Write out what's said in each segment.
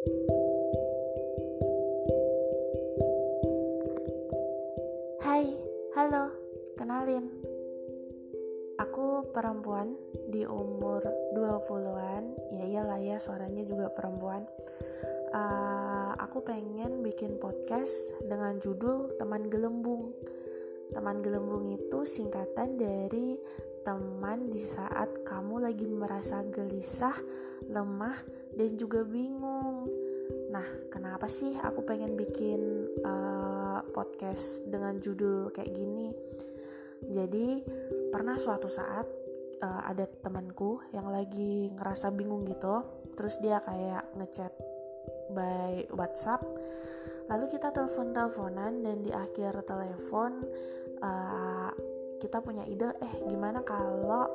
Hai, halo, kenalin. Aku perempuan di umur 20-an Ya iyalah ya suaranya juga perempuan. Uh, Aku pengen bikin podcast dengan judul Teman Gelembung. Teman Gelembung itu singkatan dari teman di saat kamu lagi merasa gelisah, lemah, dan juga bingung. Nah, kenapa sih aku pengen bikin uh, podcast dengan judul kayak gini? Jadi, pernah suatu saat uh, ada temanku yang lagi ngerasa bingung gitu, terus dia kayak ngechat by WhatsApp. Lalu kita telepon-teleponan dan di akhir telepon uh, kita punya ide, eh gimana kalau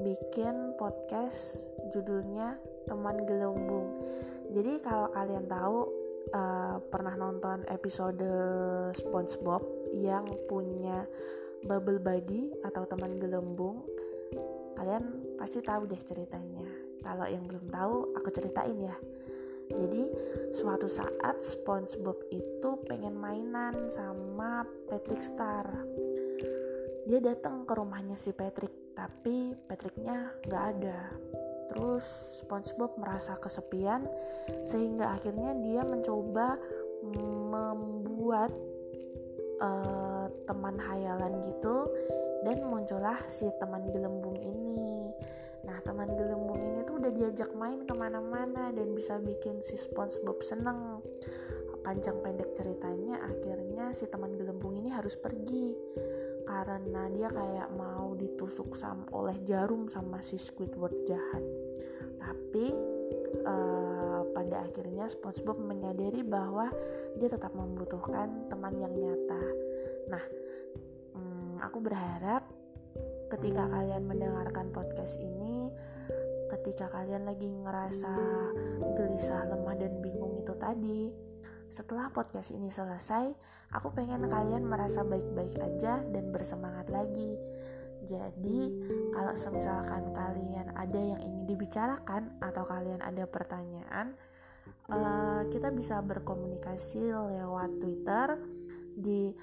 bikin podcast judulnya teman gelembung. Jadi kalau kalian tahu uh, pernah nonton episode SpongeBob yang punya bubble buddy atau teman gelembung, kalian pasti tahu deh ceritanya. Kalau yang belum tahu, aku ceritain ya. Jadi suatu saat SpongeBob itu pengen mainan sama Patrick Star. Dia datang ke rumahnya si Patrick, tapi Patricknya nggak ada Terus SpongeBob merasa kesepian sehingga akhirnya dia mencoba membuat uh, teman hayalan gitu dan muncullah si teman gelembung ini. Nah teman gelembung ini tuh udah diajak main ke mana-mana dan bisa bikin si SpongeBob seneng. Panjang pendek ceritanya akhirnya si teman gelembung ini harus pergi karena dia kayak mau ditusuk sama oleh jarum sama si Squidward jahat. Tapi uh, pada akhirnya SpongeBob menyadari bahwa dia tetap membutuhkan teman yang nyata. Nah, um, aku berharap ketika kalian mendengarkan podcast ini, ketika kalian lagi ngerasa gelisah, lemah dan bingung itu tadi, setelah podcast ini selesai, aku pengen kalian merasa baik-baik aja dan bersemangat lagi. Jadi, kalau misalkan kalian ada yang ingin dibicarakan atau kalian ada pertanyaan, uh, kita bisa berkomunikasi lewat Twitter di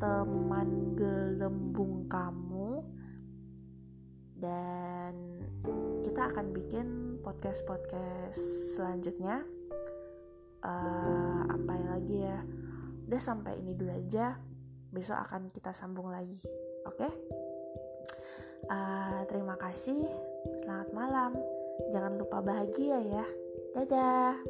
teman gelembung kamu dan kita akan bikin podcast-podcast selanjutnya uh, lagi ya. Udah sampai ini dulu aja. Besok akan kita sambung lagi. Oke? Okay? uh, terima kasih. Selamat malam. Jangan lupa bahagia ya. Dadah